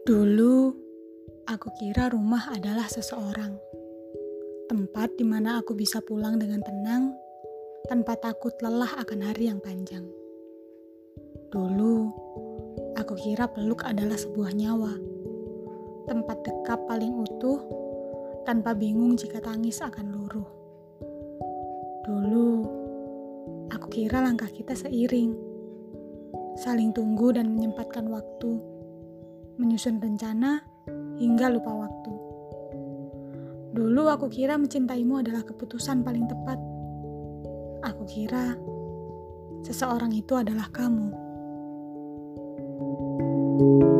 Dulu, aku kira rumah adalah seseorang. Tempat di mana aku bisa pulang dengan tenang tanpa takut lelah akan hari yang panjang. Dulu, aku kira peluk adalah sebuah nyawa. Tempat dekap paling utuh tanpa bingung jika tangis akan luruh. Dulu, aku kira langkah kita seiring. Saling tunggu dan menyempatkan waktu menyusun rencana, hingga lupa waktu. Dulu aku kira mencintaimu adalah keputusan paling tepat. Aku kira seseorang itu adalah kamu. thank you